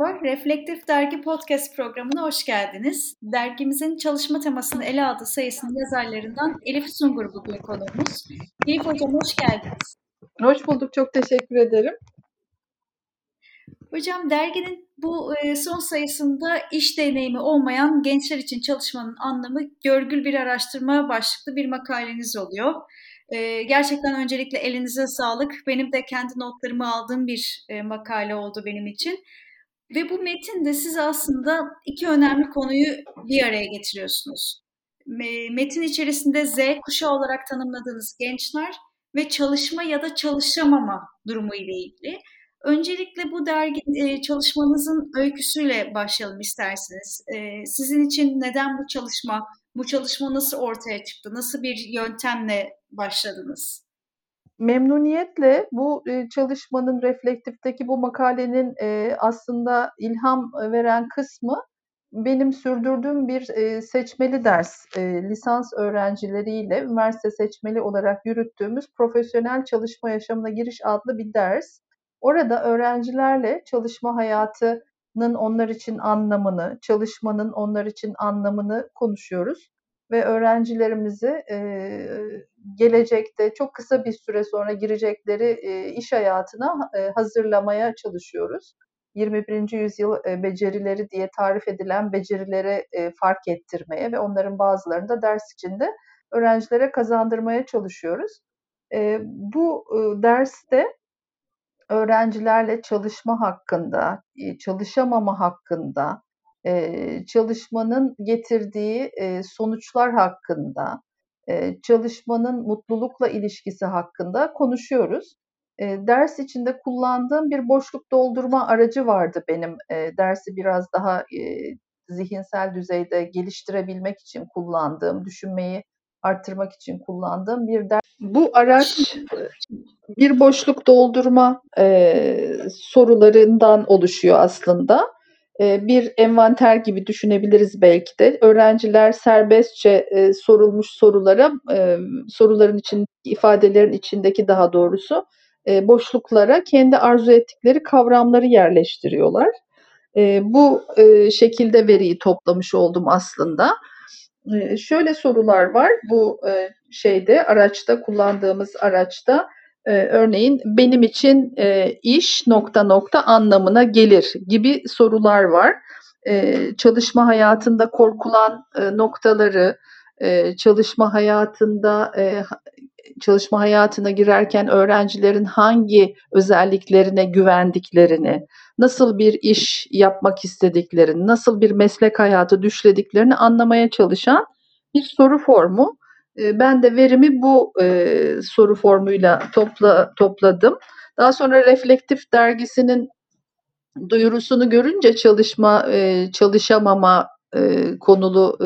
Merhaba, Reflektif Dergi Podcast programına hoş geldiniz. Dergimizin çalışma temasını ele aldığı sayısının yazarlarından Elif Sungur bugün konuğumuz. Elif Hocam hoş geldiniz. Hoş bulduk, çok teşekkür ederim. Hocam derginin bu e, son sayısında iş deneyimi olmayan gençler için çalışmanın anlamı görgül bir araştırma başlıklı bir makaleniz oluyor. E, gerçekten öncelikle elinize sağlık. Benim de kendi notlarımı aldığım bir e, makale oldu benim için. Ve bu metinde siz aslında iki önemli konuyu bir araya getiriyorsunuz. Metin içerisinde Z kuşağı olarak tanımladığınız gençler ve çalışma ya da çalışamama durumu ile ilgili. Öncelikle bu dergi e, çalışmanızın öyküsüyle başlayalım isterseniz. E, sizin için neden bu çalışma, bu çalışma nasıl ortaya çıktı, nasıl bir yöntemle başladınız? Memnuniyetle bu e, çalışmanın reflektifteki bu makalenin aslında ilham veren kısmı benim sürdürdüğüm bir seçmeli ders, lisans öğrencileriyle üniversite seçmeli olarak yürüttüğümüz profesyonel çalışma yaşamına giriş adlı bir ders. Orada öğrencilerle çalışma hayatının onlar için anlamını, çalışmanın onlar için anlamını konuşuyoruz ve öğrencilerimizi e, gelecekte çok kısa bir süre sonra girecekleri e, iş hayatına e, hazırlamaya çalışıyoruz. 21. yüzyıl becerileri diye tarif edilen becerilere e, fark ettirmeye ve onların bazılarını da ders içinde öğrencilere kazandırmaya çalışıyoruz. Bu derste öğrencilerle çalışma hakkında, çalışamama hakkında, çalışmanın getirdiği sonuçlar hakkında, çalışmanın mutlulukla ilişkisi hakkında konuşuyoruz. Ders içinde kullandığım bir boşluk doldurma aracı vardı benim. Dersi biraz daha zihinsel düzeyde geliştirebilmek için kullandığım, düşünmeyi arttırmak için kullandığım bir ders. Bu araç bir boşluk doldurma e, sorularından oluşuyor aslında. E, bir envanter gibi düşünebiliriz belki de. Öğrenciler serbestçe e, sorulmuş sorulara, e, soruların için ifadelerin içindeki daha doğrusu boşluklara kendi arzu ettikleri kavramları yerleştiriyorlar. Bu şekilde veriyi toplamış oldum aslında. Şöyle sorular var bu şeyde araçta kullandığımız araçta e, örneğin benim için e, iş nokta nokta anlamına gelir gibi sorular var. E, çalışma hayatında korkulan e, noktaları, e, çalışma hayatında e, çalışma hayatına girerken öğrencilerin hangi özelliklerine güvendiklerini, nasıl bir iş yapmak istediklerini, nasıl bir meslek hayatı düşlediklerini anlamaya çalışan bir soru formu. Ben de verimi bu soru formuyla topla, topladım. Daha sonra Reflektif dergisinin duyurusunu görünce çalışma, çalışamama konulu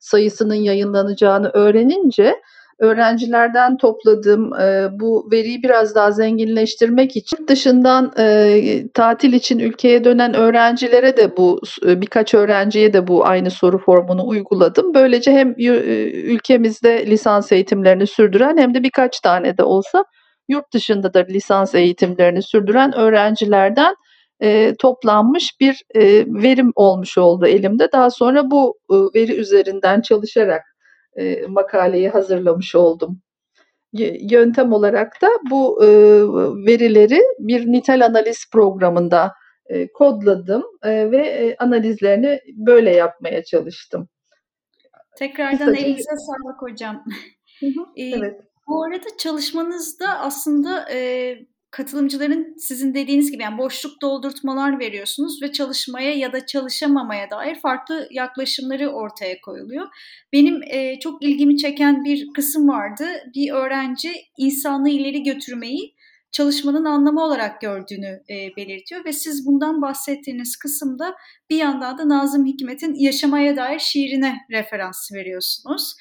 sayısının yayınlanacağını öğrenince öğrencilerden topladığım e, bu veriyi biraz daha zenginleştirmek için dışından e, tatil için ülkeye dönen öğrencilere de bu e, birkaç öğrenciye de bu aynı soru formunu uyguladım. Böylece hem e, ülkemizde lisans eğitimlerini sürdüren hem de birkaç tane de olsa yurt dışında da lisans eğitimlerini sürdüren öğrencilerden e, toplanmış bir e, verim olmuş oldu elimde. Daha sonra bu e, veri üzerinden çalışarak e, makaleyi hazırlamış oldum. Yöntem olarak da bu e, verileri bir nitel analiz programında e, kodladım e, ve e, analizlerini böyle yapmaya çalıştım. Tekrardan Kısaca... elinize sağlık hocam. Hı hı, evet. Bu arada çalışmanızda aslında e, katılımcıların sizin dediğiniz gibi yani boşluk doldurtmalar veriyorsunuz ve çalışmaya ya da çalışamamaya dair farklı yaklaşımları ortaya koyuluyor. Benim e, çok ilgimi çeken bir kısım vardı. Bir öğrenci insanlığı ileri götürmeyi çalışmanın anlamı olarak gördüğünü e, belirtiyor ve siz bundan bahsettiğiniz kısımda bir yandan da Nazım Hikmet'in Yaşamaya dair şiirine referans veriyorsunuz.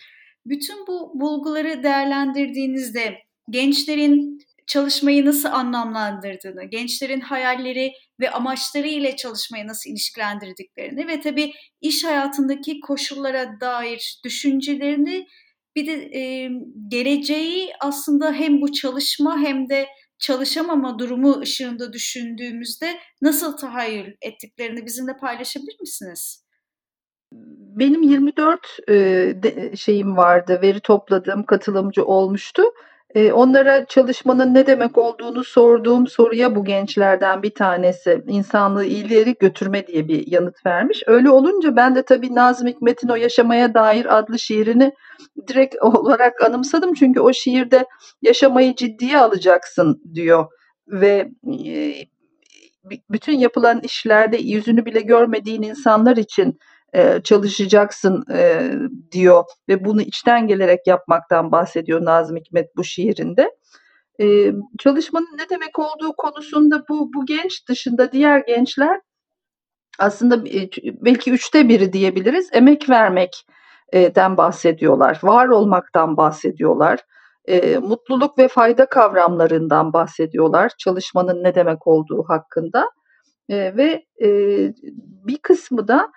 Bütün bu bulguları değerlendirdiğinizde gençlerin çalışmayı nasıl anlamlandırdığını, gençlerin hayalleri ve amaçları ile çalışmayı nasıl ilişkilendirdiklerini ve tabii iş hayatındaki koşullara dair düşüncelerini bir de e, geleceği aslında hem bu çalışma hem de çalışamama durumu ışığında düşündüğümüzde nasıl tahayyül ettiklerini bizimle paylaşabilir misiniz? Benim 24 e, de, şeyim vardı, veri topladığım katılımcı olmuştu. E, onlara çalışmanın ne demek olduğunu sorduğum soruya bu gençlerden bir tanesi insanlığı ileri götürme diye bir yanıt vermiş. Öyle olunca ben de tabii Nazım Hikmet'in o Yaşamaya Dair adlı şiirini direkt olarak anımsadım. Çünkü o şiirde yaşamayı ciddiye alacaksın diyor ve e, bütün yapılan işlerde yüzünü bile görmediğin insanlar için e, çalışacaksın e, diyor ve bunu içten gelerek yapmaktan bahsediyor Nazım Hikmet bu şiirinde. E, çalışmanın ne demek olduğu konusunda bu, bu genç dışında diğer gençler aslında belki üçte biri diyebiliriz emek vermekten bahsediyorlar, var olmaktan bahsediyorlar. E, mutluluk ve fayda kavramlarından bahsediyorlar çalışmanın ne demek olduğu hakkında e, ve e, bir kısmı da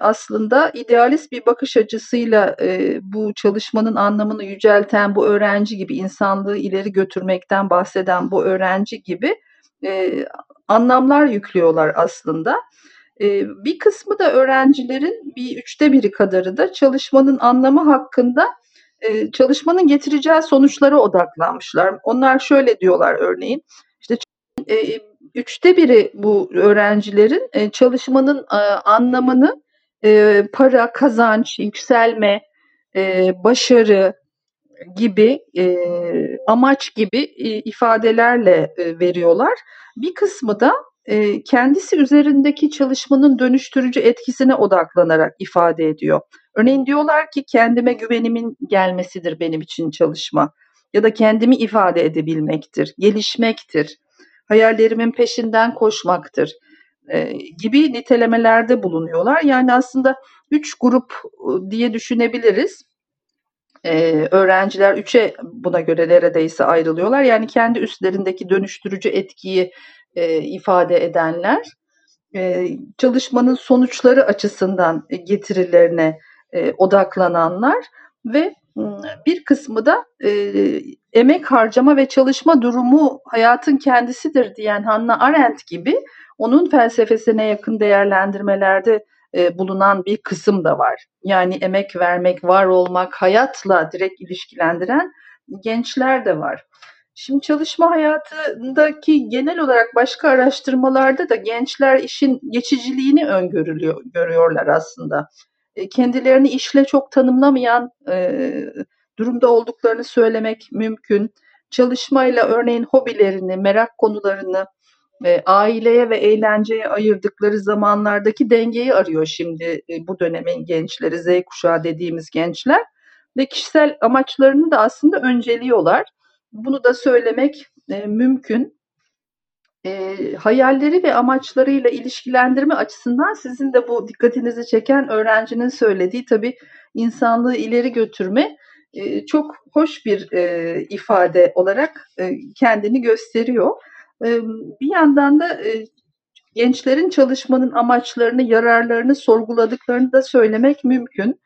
aslında idealist bir bakış açısıyla bu çalışmanın anlamını yücelten bu öğrenci gibi insanlığı ileri götürmekten bahseden bu öğrenci gibi anlamlar yüklüyorlar aslında. bir kısmı da öğrencilerin bir üçte biri kadarı da çalışmanın anlamı hakkında çalışmanın getireceği sonuçlara odaklanmışlar. Onlar şöyle diyorlar örneğin işte üçte biri bu öğrencilerin çalışmanın anlamını e, para, kazanç, yükselme, e, başarı gibi e, amaç gibi e, ifadelerle e, veriyorlar. Bir kısmı da e, kendisi üzerindeki çalışmanın dönüştürücü etkisine odaklanarak ifade ediyor. Örneğin diyorlar ki kendime güvenimin gelmesidir benim için çalışma ya da kendimi ifade edebilmektir, gelişmektir, hayallerimin peşinden koşmaktır gibi nitelemelerde bulunuyorlar. Yani aslında üç grup e, diye düşünebiliriz. Ee, öğrenciler üçe buna göre neredeyse ayrılıyorlar. Yani kendi üstlerindeki dönüştürücü etkiyi e, ifade edenler, e, çalışmanın sonuçları açısından getirilerine e, odaklananlar ve bir kısmı da e, emek harcama ve çalışma durumu hayatın kendisidir diyen Hannah Arendt gibi onun felsefesine yakın değerlendirmelerde e, bulunan bir kısım da var. Yani emek vermek, var olmak, hayatla direkt ilişkilendiren gençler de var. Şimdi çalışma hayatındaki genel olarak başka araştırmalarda da gençler işin geçiciliğini öngörülüyor görüyorlar aslında. E, kendilerini işle çok tanımlamayan e, durumda olduklarını söylemek mümkün. Çalışmayla örneğin hobilerini, merak konularını e, aileye ve eğlenceye ayırdıkları zamanlardaki dengeyi arıyor şimdi e, bu dönemin gençleri, Z kuşağı dediğimiz gençler ve kişisel amaçlarını da aslında önceliyorlar. Bunu da söylemek e, mümkün. E, hayalleri ve amaçlarıyla ilişkilendirme açısından sizin de bu dikkatinizi çeken öğrencinin söylediği tabii insanlığı ileri götürme e, çok hoş bir e, ifade olarak e, kendini gösteriyor bir yandan da gençlerin çalışmanın amaçlarını, yararlarını sorguladıklarını da söylemek mümkün.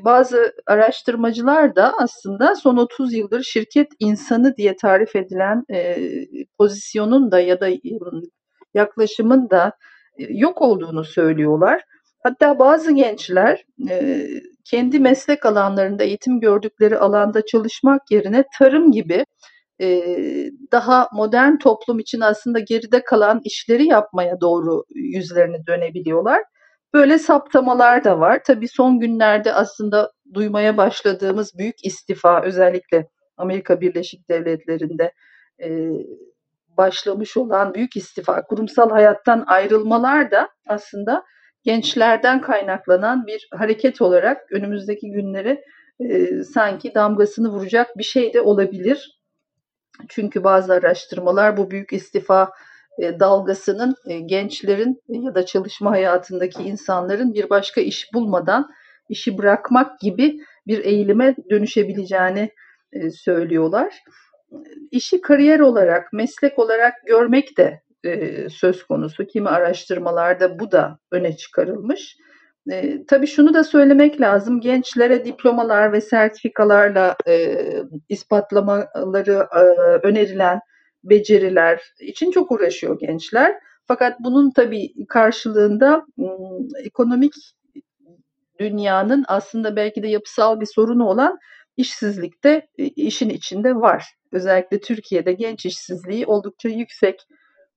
Bazı araştırmacılar da aslında son 30 yıldır şirket insanı diye tarif edilen pozisyonun da ya da yaklaşımın da yok olduğunu söylüyorlar. Hatta bazı gençler kendi meslek alanlarında eğitim gördükleri alanda çalışmak yerine tarım gibi daha modern toplum için aslında geride kalan işleri yapmaya doğru yüzlerini dönebiliyorlar. Böyle saptamalar da var. Tabii son günlerde aslında duymaya başladığımız büyük istifa özellikle Amerika Birleşik Devletleri'nde başlamış olan büyük istifa, kurumsal hayattan ayrılmalar da aslında gençlerden kaynaklanan bir hareket olarak önümüzdeki günlere sanki damgasını vuracak bir şey de olabilir. Çünkü bazı araştırmalar bu büyük istifa e, dalgasının e, gençlerin ya da çalışma hayatındaki insanların bir başka iş bulmadan işi bırakmak gibi bir eğilime dönüşebileceğini e, söylüyorlar. İşi kariyer olarak, meslek olarak görmek de söz konusu. Kimi araştırmalarda bu da öne çıkarılmış. E, tabii şunu da söylemek lazım. Gençlere diplomalar ve sertifikalarla e, ispatlamaları e, önerilen beceriler için çok uğraşıyor gençler. Fakat bunun tabii karşılığında ekonomik dünyanın aslında belki de yapısal bir sorunu olan işsizlik de işin içinde var. Özellikle Türkiye'de genç işsizliği oldukça yüksek.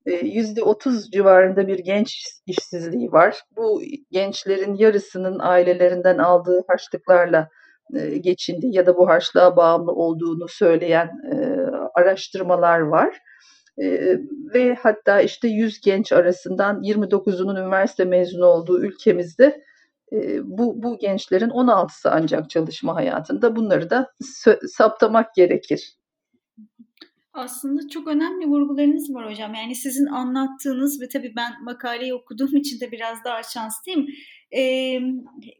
%30 civarında bir genç işsizliği var. Bu gençlerin yarısının ailelerinden aldığı harçlıklarla geçindi ya da bu harçlığa bağımlı olduğunu söyleyen araştırmalar var. Ve hatta işte 100 genç arasından 29'unun üniversite mezunu olduğu ülkemizde bu, bu gençlerin 16'sı ancak çalışma hayatında. Bunları da saptamak gerekir. Aslında çok önemli vurgularınız var hocam. Yani sizin anlattığınız ve tabii ben makaleyi okuduğum için de biraz daha şanslıyım. Ee,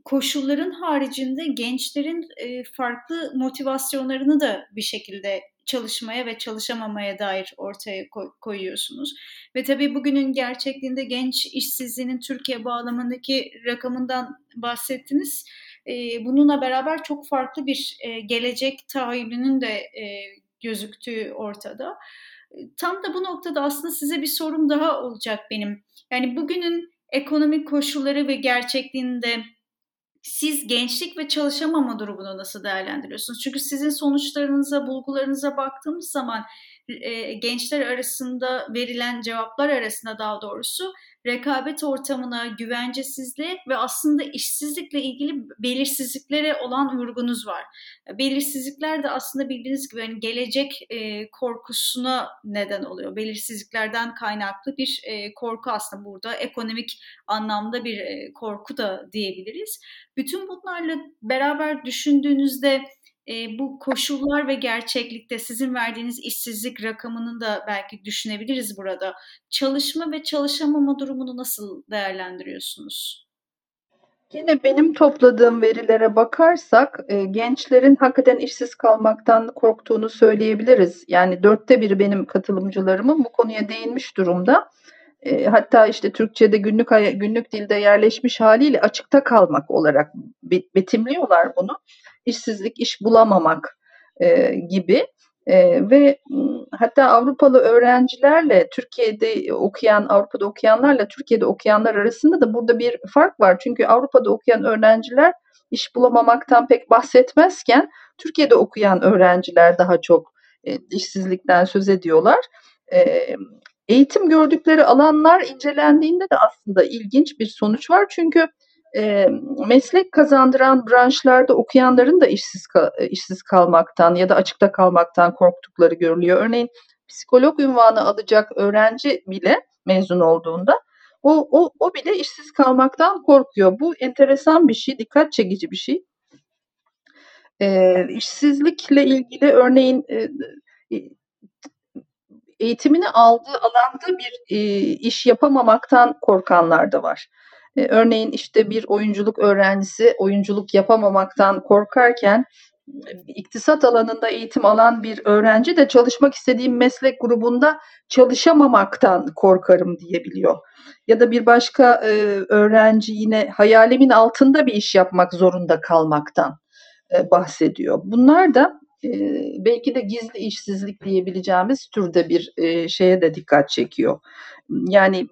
koşulların haricinde gençlerin e, farklı motivasyonlarını da bir şekilde çalışmaya ve çalışamamaya dair ortaya koy, koyuyorsunuz. Ve tabii bugünün gerçekliğinde genç işsizliğinin Türkiye bağlamındaki rakamından bahsettiniz. Bununla beraber çok farklı bir gelecek tahayyülünün de gözüktüğü ortada. Tam da bu noktada aslında size bir sorum daha olacak benim. Yani bugünün ekonomik koşulları ve gerçekliğinde siz gençlik ve çalışamama durumunu nasıl değerlendiriyorsunuz? Çünkü sizin sonuçlarınıza, bulgularınıza baktığımız zaman e, gençler arasında verilen cevaplar arasında daha doğrusu rekabet ortamına, güvencesizliğe ve aslında işsizlikle ilgili belirsizliklere olan vurgunuz var. Belirsizlikler de aslında bildiğiniz gibi hani gelecek e, korkusuna neden oluyor. Belirsizliklerden kaynaklı bir e, korku aslında burada ekonomik anlamda bir e, korku da diyebiliriz. Bütün bunlarla beraber düşündüğünüzde e, bu koşullar ve gerçeklikte sizin verdiğiniz işsizlik rakamını da belki düşünebiliriz burada. Çalışma ve çalışamama durumunu nasıl değerlendiriyorsunuz? Yine benim topladığım verilere bakarsak e, gençlerin hakikaten işsiz kalmaktan korktuğunu söyleyebiliriz. Yani dörtte biri benim katılımcılarımın bu konuya değinmiş durumda. E, hatta işte Türkçe'de günlük günlük dilde yerleşmiş haliyle açıkta kalmak olarak betimliyorlar bunu işsizlik, iş bulamamak e, gibi e, ve hatta Avrupalı öğrencilerle Türkiye'de okuyan, Avrupa'da okuyanlarla Türkiye'de okuyanlar arasında da burada bir fark var. Çünkü Avrupa'da okuyan öğrenciler iş bulamamaktan pek bahsetmezken Türkiye'de okuyan öğrenciler daha çok e, işsizlikten söz ediyorlar. E, eğitim gördükleri alanlar incelendiğinde de aslında ilginç bir sonuç var. Çünkü e, meslek kazandıran branşlarda okuyanların da işsiz işsiz kalmaktan ya da açıkta kalmaktan korktukları görülüyor. Örneğin psikolog ünvanı alacak öğrenci bile mezun olduğunda o, o, o bile işsiz kalmaktan korkuyor. Bu enteresan bir şey, dikkat çekici bir şey. E, işsizlikle ilgili örneğin e, eğitimini aldığı alanda bir e, iş yapamamaktan korkanlar da var. E, örneğin işte bir oyunculuk öğrencisi oyunculuk yapamamaktan korkarken iktisat alanında eğitim alan bir öğrenci de çalışmak istediğim meslek grubunda çalışamamaktan korkarım diyebiliyor. Ya da bir başka e, öğrenci yine hayalimin altında bir iş yapmak zorunda kalmaktan e, bahsediyor. Bunlar da belki de gizli işsizlik diyebileceğimiz türde bir şeye de dikkat çekiyor yani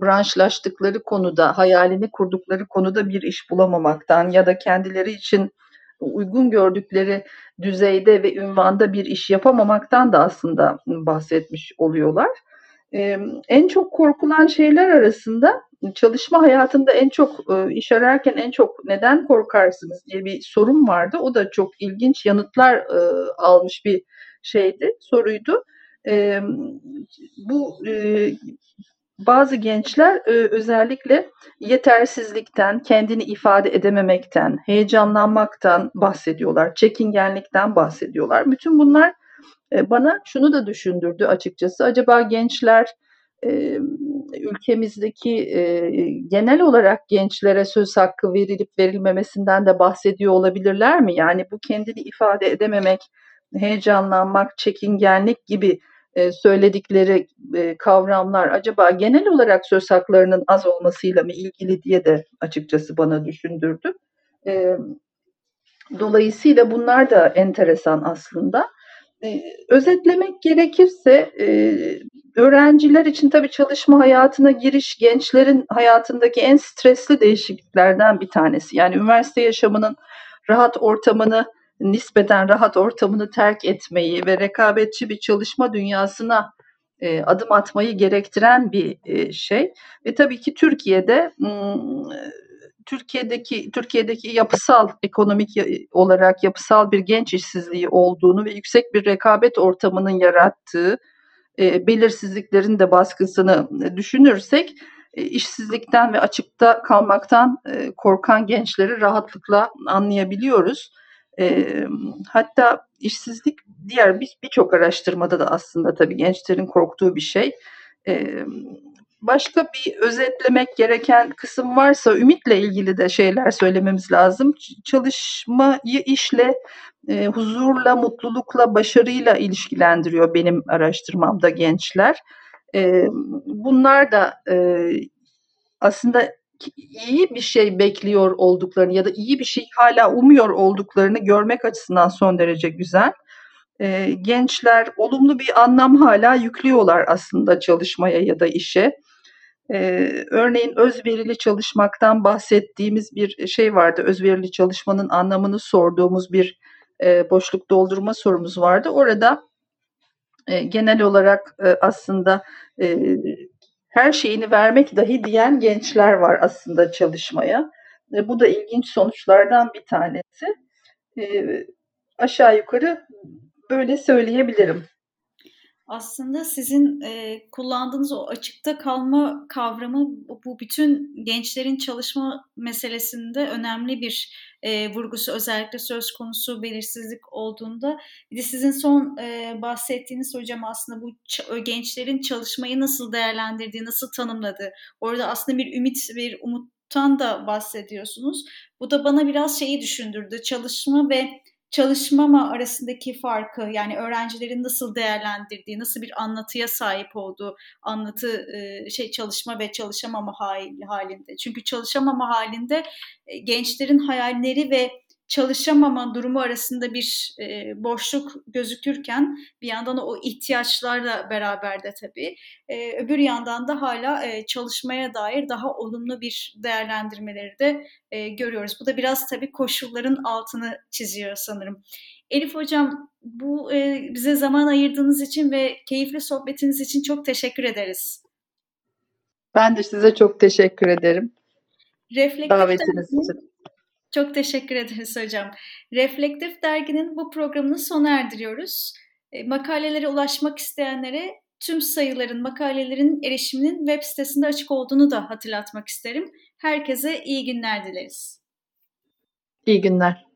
branşlaştıkları konuda, hayalini kurdukları konuda bir iş bulamamaktan ya da kendileri için uygun gördükleri düzeyde ve ünvanda bir iş yapamamaktan da aslında bahsetmiş oluyorlar. En çok korkulan şeyler arasında çalışma hayatında en çok e, iş ararken en çok neden korkarsınız diye bir sorun vardı. O da çok ilginç yanıtlar e, almış bir şeydi, soruydu. Bu e, bazı gençler özellikle yetersizlikten, kendini ifade edememekten, heyecanlanmaktan bahsediyorlar, çekingenlikten bahsediyorlar. Bütün bunlar bana şunu da düşündürdü açıkçası. Acaba gençler ülkemizdeki genel olarak gençlere söz hakkı verilip verilmemesinden de bahsediyor olabilirler mi? Yani bu kendini ifade edememek, heyecanlanmak, çekingenlik gibi söyledikleri kavramlar acaba genel olarak söz haklarının az olmasıyla mı ilgili diye de açıkçası bana düşündürdü. Dolayısıyla bunlar da enteresan aslında. Ee, özetlemek gerekirse e, öğrenciler için tabii çalışma hayatına giriş gençlerin hayatındaki en stresli değişikliklerden bir tanesi. Yani üniversite yaşamının rahat ortamını nispeten rahat ortamını terk etmeyi ve rekabetçi bir çalışma dünyasına e, adım atmayı gerektiren bir e, şey. Ve tabii ki Türkiye'de Türkiye'deki Türkiye'deki yapısal ekonomik olarak yapısal bir genç işsizliği olduğunu ve yüksek bir rekabet ortamının yarattığı e, belirsizliklerin de baskısını düşünürsek e, işsizlikten ve açıkta kalmaktan e, korkan gençleri rahatlıkla anlayabiliyoruz. E, hatta işsizlik diğer birçok bir araştırmada da aslında tabii gençlerin korktuğu bir şey. E, başka bir özetlemek gereken kısım varsa ümitle ilgili de şeyler söylememiz lazım. Çalışmayı işle, e, huzurla, mutlulukla, başarıyla ilişkilendiriyor benim araştırmamda gençler. E, bunlar da e, aslında iyi bir şey bekliyor olduklarını ya da iyi bir şey hala umuyor olduklarını görmek açısından son derece güzel. E, gençler olumlu bir anlam hala yüklüyorlar aslında çalışmaya ya da işe. Ee, örneğin özverili çalışmaktan bahsettiğimiz bir şey vardı. Özverili çalışmanın anlamını sorduğumuz bir e, boşluk doldurma sorumuz vardı. Orada e, genel olarak e, aslında e, her şeyini vermek dahi diyen gençler var aslında çalışmaya. E, bu da ilginç sonuçlardan bir tanesi. E, aşağı yukarı böyle söyleyebilirim aslında sizin e, kullandığınız o açıkta kalma kavramı bu bütün gençlerin çalışma meselesinde önemli bir e, vurgusu özellikle söz konusu belirsizlik olduğunda bir de sizin son e, bahsettiğiniz hocam aslında bu gençlerin çalışmayı nasıl değerlendirdiği, nasıl tanımladığı orada aslında bir ümit, bir umuttan da bahsediyorsunuz. Bu da bana biraz şeyi düşündürdü. Çalışma ve çalışmama arasındaki farkı yani öğrencilerin nasıl değerlendirdiği, nasıl bir anlatıya sahip olduğu anlatı şey çalışma ve çalışamama halinde. Çünkü çalışamama halinde gençlerin hayalleri ve çalışamama durumu arasında bir e, boşluk gözükürken bir yandan o ihtiyaçlarla beraber de tabii e, öbür yandan da hala e, çalışmaya dair daha olumlu bir değerlendirmeleri de e, görüyoruz. Bu da biraz tabii koşulların altını çiziyor sanırım. Elif Hocam bu e, bize zaman ayırdığınız için ve keyifli sohbetiniz için çok teşekkür ederiz. Ben de size çok teşekkür ederim. Reflektif Davetiniz için. Çok teşekkür ederiz hocam. Reflektif Dergi'nin bu programını sona erdiriyoruz. E, makalelere ulaşmak isteyenlere tüm sayıların, makalelerin erişiminin web sitesinde açık olduğunu da hatırlatmak isterim. Herkese iyi günler dileriz. İyi günler.